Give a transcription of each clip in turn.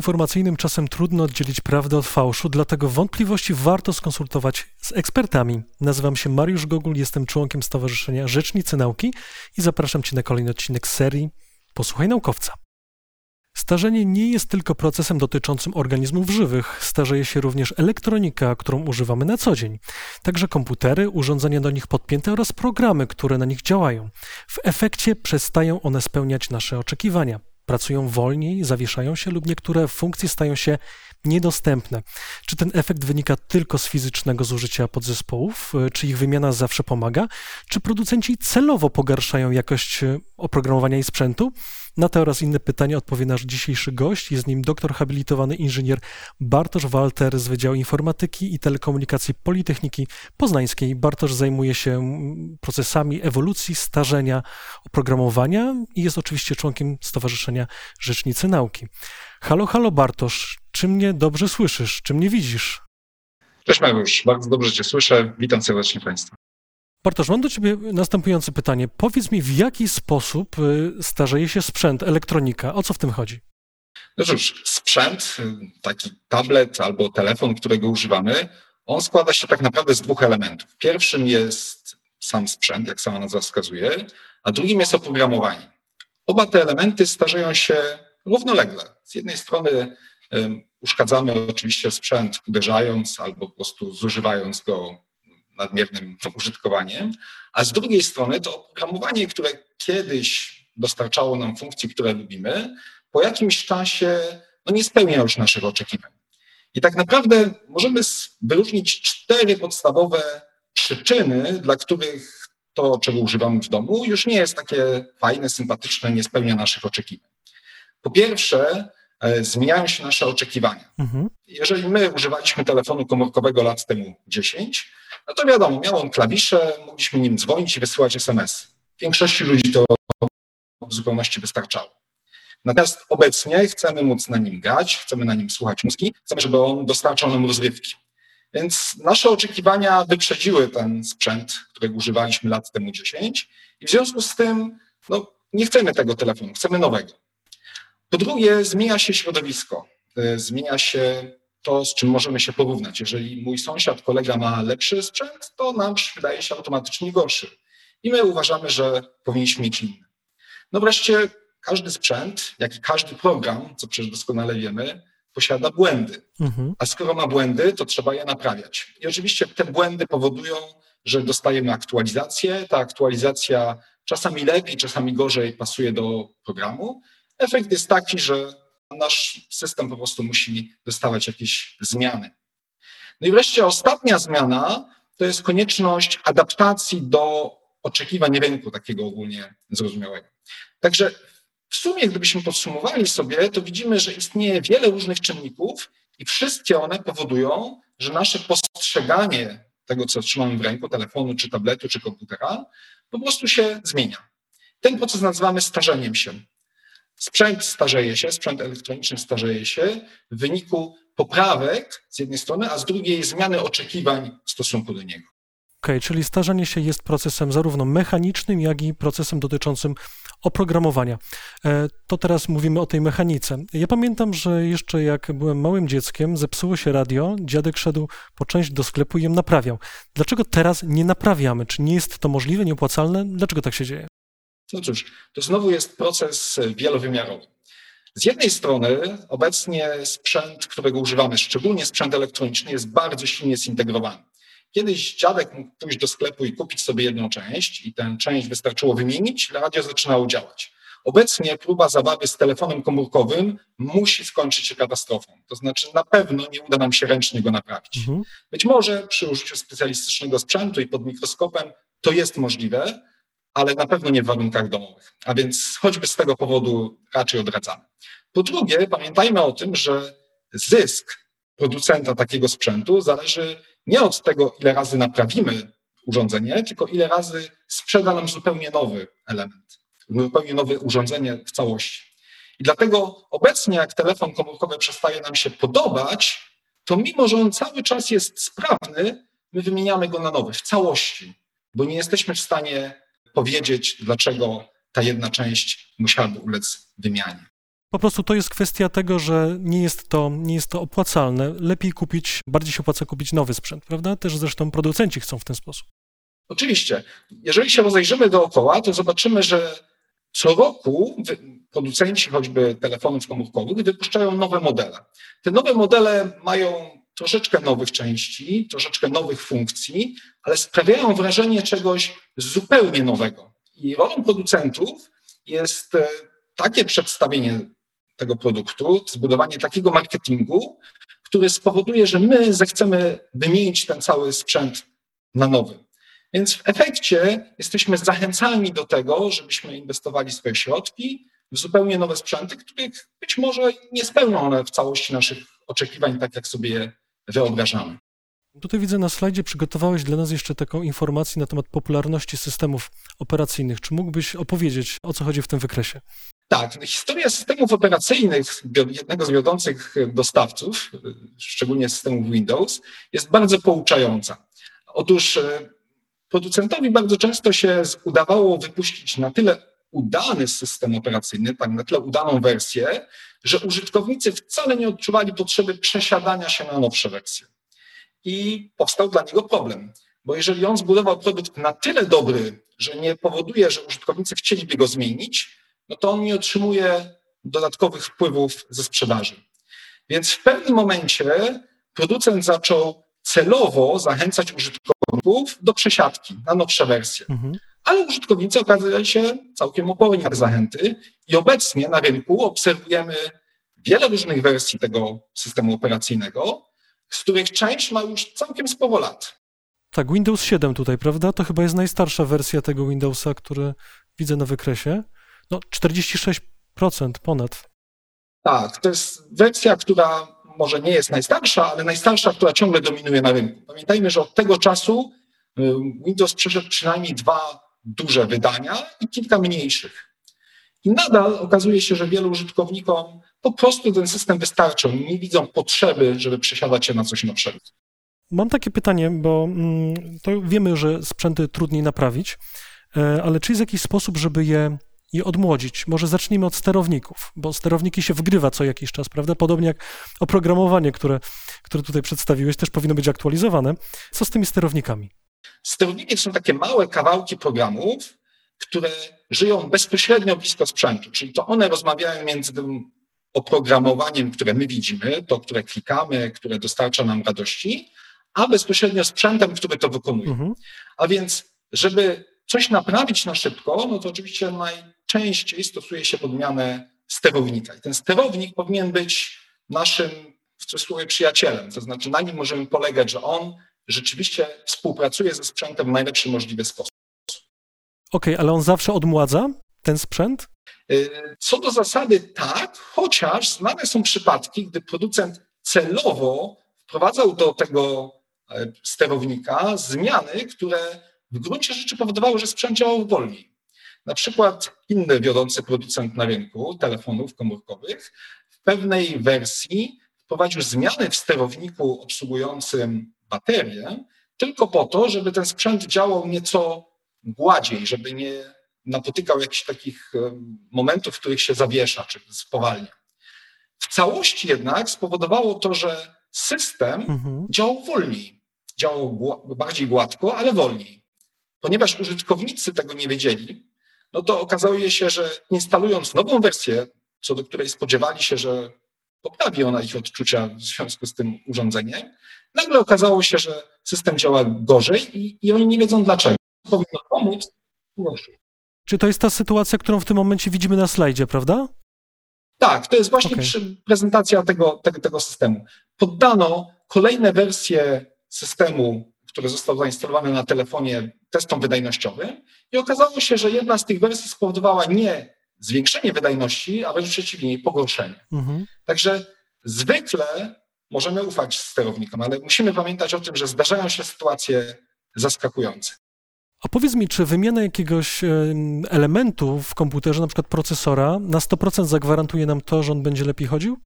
informacyjnym czasem trudno oddzielić prawdę od fałszu, dlatego wątpliwości warto skonsultować z ekspertami. Nazywam się Mariusz Gogul, jestem członkiem Stowarzyszenia Rzecznicy Nauki i zapraszam Cię na kolejny odcinek serii Posłuchaj Naukowca. Starzenie nie jest tylko procesem dotyczącym organizmów żywych, starzeje się również elektronika, którą używamy na co dzień. Także komputery, urządzenia do nich podpięte oraz programy, które na nich działają. W efekcie przestają one spełniać nasze oczekiwania pracują wolniej, zawieszają się lub niektóre funkcje stają się niedostępne. Czy ten efekt wynika tylko z fizycznego zużycia podzespołów? Czy ich wymiana zawsze pomaga? Czy producenci celowo pogarszają jakość e, oprogramowania i sprzętu? Na te oraz inne pytania odpowie nasz dzisiejszy gość. Jest nim doktor habilitowany inżynier Bartosz Walter z Wydziału Informatyki i Telekomunikacji Politechniki Poznańskiej. Bartosz zajmuje się procesami ewolucji, starzenia oprogramowania i jest oczywiście członkiem Stowarzyszenia Rzecznicy Nauki. Halo, halo Bartosz, czy mnie dobrze słyszysz, czy mnie widzisz? Cześć Mariusz, bardzo dobrze Cię słyszę. Witam serdecznie Państwa. Bartosz, mam do Ciebie następujące pytanie. Powiedz mi, w jaki sposób y, starzeje się sprzęt, elektronika? O co w tym chodzi? No cóż, sprzęt, taki tablet albo telefon, którego używamy, on składa się tak naprawdę z dwóch elementów. Pierwszym jest sam sprzęt, jak sama nazwa wskazuje, a drugim jest oprogramowanie. Oba te elementy starzeją się równolegle. Z jednej strony um, uszkadzamy oczywiście sprzęt uderzając albo po prostu zużywając go nadmiernym użytkowaniem, a z drugiej strony to oprogramowanie, które kiedyś dostarczało nam funkcji, które lubimy, po jakimś czasie no nie spełnia już naszych oczekiwań. I tak naprawdę możemy wyróżnić cztery podstawowe przyczyny, dla których to, czego używamy w domu, już nie jest takie fajne, sympatyczne, nie spełnia naszych oczekiwań. Po pierwsze, e, zmieniają się nasze oczekiwania. Mhm. Jeżeli my używaliśmy telefonu komórkowego lat temu 10, no to wiadomo, miał on klawisze, mogliśmy nim dzwonić i wysyłać SMS. Większości ludzi to w zupełności wystarczało. Natomiast obecnie chcemy móc na nim grać, chcemy na nim słuchać muzyki, chcemy, żeby on dostarczał nam rozrywki. Więc nasze oczekiwania wyprzedziły ten sprzęt, którego używaliśmy lat temu 10 i w związku z tym no, nie chcemy tego telefonu, chcemy nowego. Po drugie, zmienia się środowisko, e, zmienia się to, z czym możemy się porównać. Jeżeli mój sąsiad, kolega ma lepszy sprzęt, to nam wydaje się automatycznie gorszy. I my uważamy, że powinniśmy mieć inny. No wreszcie każdy sprzęt, jak i każdy program, co przecież doskonale wiemy, posiada błędy. Mhm. A skoro ma błędy, to trzeba je naprawiać. I oczywiście te błędy powodują, że dostajemy aktualizację. Ta aktualizacja czasami lepiej, czasami gorzej pasuje do programu. Efekt jest taki, że nasz system po prostu musi dostawać jakieś zmiany. No i wreszcie ostatnia zmiana to jest konieczność adaptacji do oczekiwań rynku takiego ogólnie zrozumiałego. Także w sumie, gdybyśmy podsumowali sobie, to widzimy, że istnieje wiele różnych czynników i wszystkie one powodują, że nasze postrzeganie tego, co trzymamy w ręku, telefonu, czy tabletu, czy komputera, po prostu się zmienia. Ten proces nazywamy starzeniem się. Sprzęt starzeje się, sprzęt elektroniczny starzeje się w wyniku poprawek z jednej strony, a z drugiej zmiany oczekiwań w stosunku do niego. Okej, okay, czyli starzenie się jest procesem zarówno mechanicznym, jak i procesem dotyczącym oprogramowania. E, to teraz mówimy o tej mechanice. Ja pamiętam, że jeszcze jak byłem małym dzieckiem, zepsuło się radio, dziadek szedł po część do sklepu i ją naprawiał. Dlaczego teraz nie naprawiamy? Czy nie jest to możliwe, nieopłacalne? Dlaczego tak się dzieje? No cóż, to znowu jest proces wielowymiarowy. Z jednej strony obecnie sprzęt, którego używamy, szczególnie sprzęt elektroniczny, jest bardzo silnie zintegrowany. Kiedyś dziadek mógł pójść do sklepu i kupić sobie jedną część i tę część wystarczyło wymienić, radio zaczynało działać. Obecnie próba zabawy z telefonem komórkowym musi skończyć się katastrofą. To znaczy na pewno nie uda nam się ręcznie go naprawić. Mhm. Być może przy użyciu specjalistycznego sprzętu i pod mikroskopem to jest możliwe, ale na pewno nie w warunkach domowych. A więc choćby z tego powodu raczej odradzamy. Po drugie, pamiętajmy o tym, że zysk producenta takiego sprzętu zależy nie od tego, ile razy naprawimy urządzenie, tylko ile razy sprzeda nam zupełnie nowy element, zupełnie nowe urządzenie w całości. I dlatego obecnie, jak telefon komórkowy przestaje nam się podobać, to mimo, że on cały czas jest sprawny, my wymieniamy go na nowy w całości, bo nie jesteśmy w stanie powiedzieć, dlaczego ta jedna część musiałaby ulec wymianie. Po prostu to jest kwestia tego, że nie jest to, nie jest to opłacalne. Lepiej kupić, bardziej się opłaca kupić nowy sprzęt, prawda? Też zresztą producenci chcą w ten sposób. Oczywiście. Jeżeli się rozejrzymy dookoła, to zobaczymy, że co roku producenci choćby telefonów komórkowych wypuszczają nowe modele. Te nowe modele mają troszeczkę nowych części, troszeczkę nowych funkcji, ale sprawiają wrażenie czegoś zupełnie nowego. I rolą producentów jest e, takie przedstawienie tego produktu, zbudowanie takiego marketingu, który spowoduje, że my zechcemy wymienić ten cały sprzęt na nowy. Więc w efekcie jesteśmy zachęcani do tego, żebyśmy inwestowali swoje środki w zupełnie nowe sprzęty, których być może nie spełnią one w całości naszych oczekiwań, tak jak sobie je wyobrażamy. Tutaj widzę na slajdzie przygotowałeś dla nas jeszcze taką informację na temat popularności systemów operacyjnych. Czy mógłbyś opowiedzieć, o co chodzi w tym wykresie? Tak, historia systemów operacyjnych jednego z wiodących dostawców, szczególnie systemów Windows, jest bardzo pouczająca. Otóż e, producentowi bardzo często się udawało wypuścić na tyle udany system operacyjny, tak, na tyle udaną wersję, że użytkownicy wcale nie odczuwali potrzeby przesiadania się na nowsze wersje. I powstał dla niego problem, bo jeżeli on zbudował produkt na tyle dobry, że nie powoduje, że użytkownicy chcieliby go zmienić, no to on nie otrzymuje dodatkowych wpływów ze sprzedaży. Więc w pewnym momencie producent zaczął celowo zachęcać użytkowników do przesiadki na nowsze wersje. Mhm. Ale użytkownicy okazali się całkiem oporni na zachęty i obecnie na rynku obserwujemy wiele różnych wersji tego systemu operacyjnego, z których część ma już całkiem sporo lat. Tak, Windows 7 tutaj, prawda? To chyba jest najstarsza wersja tego Windowsa, który widzę na wykresie. No, 46% ponad. Tak, to jest wersja, która może nie jest najstarsza, ale najstarsza, która ciągle dominuje na rynku. Pamiętajmy, że od tego czasu y, Windows przeszedł przynajmniej dwa duże wydania i kilka mniejszych. I nadal okazuje się, że wielu użytkownikom po prostu ten system wystarczył. Nie widzą potrzeby, żeby przesiadać się na coś nowszego. Mam takie pytanie, bo mm, to wiemy, że sprzęty trudniej naprawić, e, ale czy jest jakiś sposób, żeby je, je odmłodzić? Może zacznijmy od sterowników, bo sterowniki się wgrywa co jakiś czas, prawda? Podobnie jak oprogramowanie, które, które tutaj przedstawiłeś, też powinno być aktualizowane. Co z tymi sterownikami? Sterowniki to są takie małe kawałki programów, które żyją bezpośrednio blisko sprzętu, czyli to one rozmawiają między tym oprogramowaniem, które my widzimy, to, które klikamy, które dostarcza nam radości, a bezpośrednio sprzętem, który to wykonuje. Mhm. A więc, żeby coś naprawić na szybko, no to oczywiście najczęściej stosuje się podmianę sterownika. I ten sterownik powinien być naszym w cudzysłowie przyjacielem, to znaczy na nim możemy polegać, że on rzeczywiście współpracuje ze sprzętem w najlepszy możliwy sposób. Okej, okay, ale on zawsze odmładza ten sprzęt? Y, co do zasady tak, chociaż znane są przypadki, gdy producent celowo wprowadzał do tego e, sterownika zmiany, które w gruncie rzeczy powodowały, że sprzęt działał wolniej. Na przykład inny wiodący producent na rynku telefonów komórkowych w pewnej wersji wprowadził zmiany w sterowniku obsługującym baterię, tylko po to, żeby ten sprzęt działał nieco gładziej, żeby nie napotykał jakichś takich momentów, w których się zawiesza czy spowalnia. W całości jednak spowodowało to, że system mhm. działał wolniej. Działał bardziej gładko, ale wolniej. Ponieważ użytkownicy tego nie wiedzieli, no to okazało się, że instalując nową wersję, co do której spodziewali się, że poprawi ona ich odczucia w związku z tym urządzeniem, nagle okazało się, że system działa gorzej i, i oni nie wiedzą dlaczego. Powinno pomóc. Czy to jest ta sytuacja, którą w tym momencie widzimy na slajdzie, prawda? Tak, to jest właśnie okay. prezentacja tego, tego, tego systemu. Poddano kolejne wersje systemu, które został zainstalowany na telefonie testom wydajnościowym i okazało się, że jedna z tych wersji spowodowała nie zwiększenie wydajności, a wręcz przeciwnie, pogorszenie. Mhm. Także zwykle możemy ufać sterownikom, ale musimy pamiętać o tym, że zdarzają się sytuacje zaskakujące. A powiedz mi, czy wymiana jakiegoś elementu w komputerze, na przykład procesora, na 100% zagwarantuje nam to, że on będzie lepiej chodził?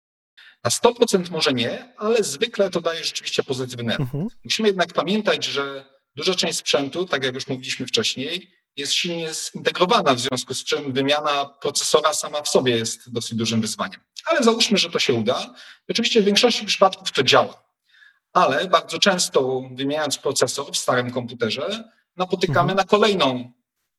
Na 100% może nie, ale zwykle to daje rzeczywiście pozytywny efekt. Mhm. Musimy jednak pamiętać, że duża część sprzętu, tak jak już mówiliśmy wcześniej, jest silnie zintegrowana, w związku z czym wymiana procesora sama w sobie jest dosyć dużym wyzwaniem. Ale załóżmy, że to się uda. Oczywiście w większości przypadków to działa, ale bardzo często wymieniając procesor w starym komputerze, napotykamy mhm. na kolejną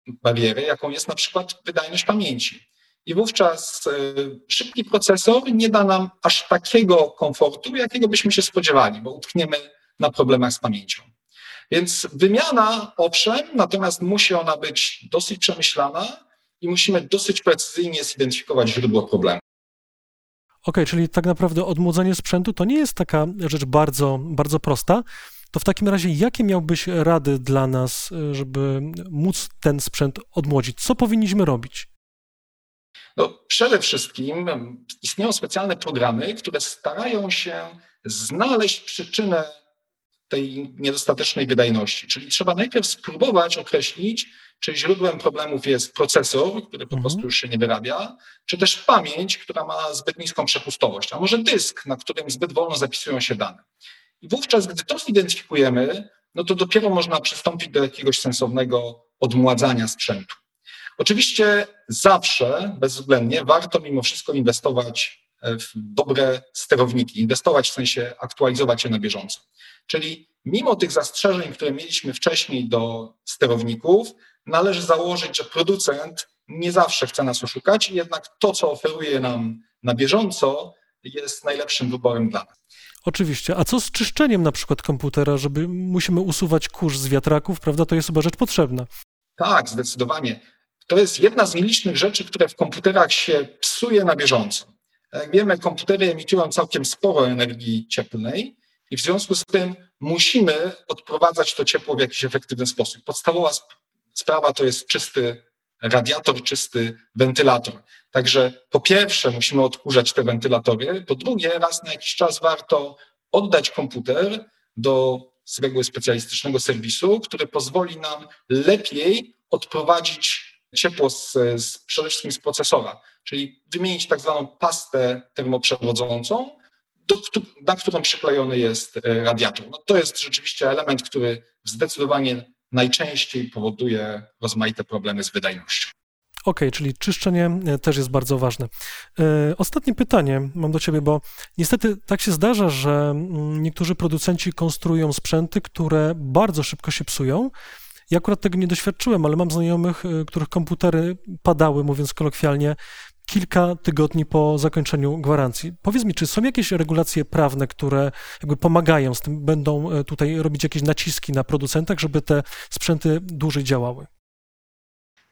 barierę, jaką jest na przykład wydajność pamięci. I wówczas y, szybki procesor nie da nam aż takiego komfortu, jakiego byśmy się spodziewali, bo utkniemy na problemach z pamięcią. Więc wymiana, owszem, natomiast musi ona być dosyć przemyślana i musimy dosyć precyzyjnie zidentyfikować źródło problemu. Okej, okay, czyli tak naprawdę odmłodzenie sprzętu to nie jest taka rzecz bardzo, bardzo prosta. To w takim razie, jakie miałbyś rady dla nas, żeby móc ten sprzęt odmłodzić? Co powinniśmy robić? No, przede wszystkim istnieją specjalne programy, które starają się znaleźć przyczynę tej niedostatecznej wydajności. Czyli trzeba najpierw spróbować określić, czy źródłem problemów jest procesor, który po mhm. prostu już się nie wyrabia, czy też pamięć, która ma zbyt niską przepustowość, a może dysk, na którym zbyt wolno zapisują się dane. I wówczas, gdy to zidentyfikujemy, no to dopiero można przystąpić do jakiegoś sensownego odmładzania sprzętu. Oczywiście zawsze, bezwzględnie, warto mimo wszystko inwestować w dobre sterowniki, inwestować w sensie aktualizować je na bieżąco. Czyli mimo tych zastrzeżeń, które mieliśmy wcześniej do sterowników, należy założyć, że producent nie zawsze chce nas oszukać, jednak to, co oferuje nam na bieżąco, jest najlepszym wyborem dla nas. Oczywiście. A co z czyszczeniem na przykład komputera, żeby musimy usuwać kurz z wiatraków, prawda? To jest chyba rzecz potrzebna. Tak, zdecydowanie. To jest jedna z nielicznych rzeczy, które w komputerach się psuje na bieżąco. Jak wiemy, komputery emitują całkiem sporo energii cieplnej i w związku z tym musimy odprowadzać to ciepło w jakiś efektywny sposób. Podstawowa sprawa to jest czysty radiator, czysty wentylator. Także po pierwsze musimy odkurzać te wentylatory, po drugie raz na jakiś czas warto oddać komputer do z reguły specjalistycznego serwisu, który pozwoli nam lepiej odprowadzić ciepło z, z, przede wszystkim z procesora, czyli wymienić tak zwaną pastę termoprzewodzącą, do, na którą przyklejony jest e, radiator. No to jest rzeczywiście element, który zdecydowanie najczęściej powoduje rozmaite problemy z wydajnością. OK, czyli czyszczenie e, też jest bardzo ważne. E, ostatnie pytanie mam do Ciebie, bo niestety tak się zdarza, że mm, niektórzy producenci konstruują sprzęty, które bardzo szybko się psują. Ja akurat tego nie doświadczyłem, ale mam znajomych, których komputery padały, mówiąc kolokwialnie, kilka tygodni po zakończeniu gwarancji. Powiedz mi, czy są jakieś regulacje prawne, które jakby pomagają z tym, będą e, tutaj robić jakieś naciski na producentach, żeby te sprzęty dłużej działały?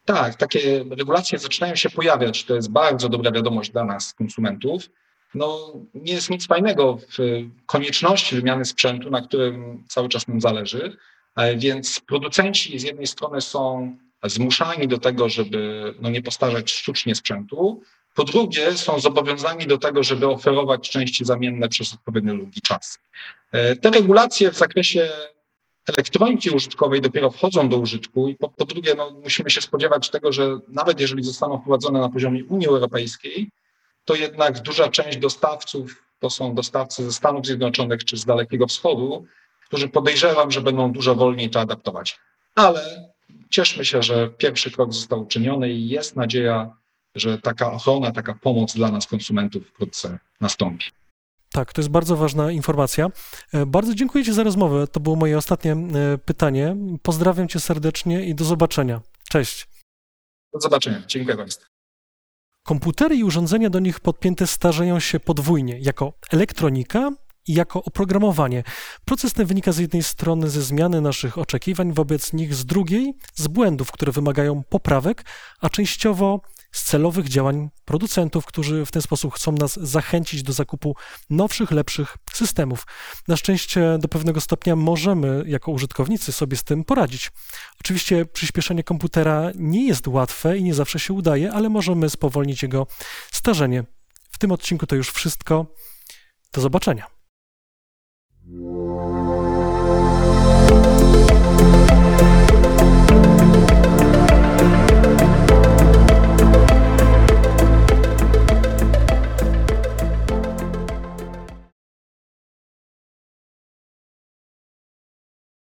Tak, takie regulacje zaczynają się pojawiać. To jest bardzo dobra wiadomość dla nas, konsumentów. No, nie jest nic fajnego w konieczności wymiany sprzętu, na którym cały czas nam zależy, e, więc producenci z jednej strony są zmuszani do tego, żeby no, nie postarzać sztucznie sprzętu. Po drugie, są zobowiązani do tego, żeby oferować części zamienne przez odpowiednio długi czas. E, te regulacje w zakresie elektroniki użytkowej dopiero wchodzą do użytku i po, po drugie no, musimy się spodziewać tego, że nawet jeżeli zostaną wprowadzone na poziomie Unii Europejskiej, to jednak duża część dostawców to są dostawcy ze Stanów Zjednoczonych czy z Dalekiego Wschodu, którzy podejrzewam, że będą dużo wolniej to adaptować. Ale cieszmy się, że pierwszy krok został uczyniony i jest nadzieja, że taka ochrona, taka pomoc dla nas, konsumentów, wkrótce nastąpi. Tak, to jest bardzo ważna informacja. E, bardzo dziękuję Ci za rozmowę. To było moje ostatnie e, pytanie. Pozdrawiam Cię serdecznie i do zobaczenia. Cześć. Do zobaczenia. Dziękuję Państwu. Komputery i urządzenia do nich podpięte starzeją się podwójnie jako elektronika jako oprogramowanie. Proces ten wynika z jednej strony ze zmiany naszych oczekiwań wobec nich, z drugiej z błędów, które wymagają poprawek, a częściowo z celowych działań producentów, którzy w ten sposób chcą nas zachęcić do zakupu nowszych, lepszych systemów. Na szczęście do pewnego stopnia możemy jako użytkownicy sobie z tym poradzić. Oczywiście przyspieszenie komputera nie jest łatwe i nie zawsze się udaje, ale możemy spowolnić jego starzenie. W tym odcinku to już wszystko. Do zobaczenia. Mm-hmm.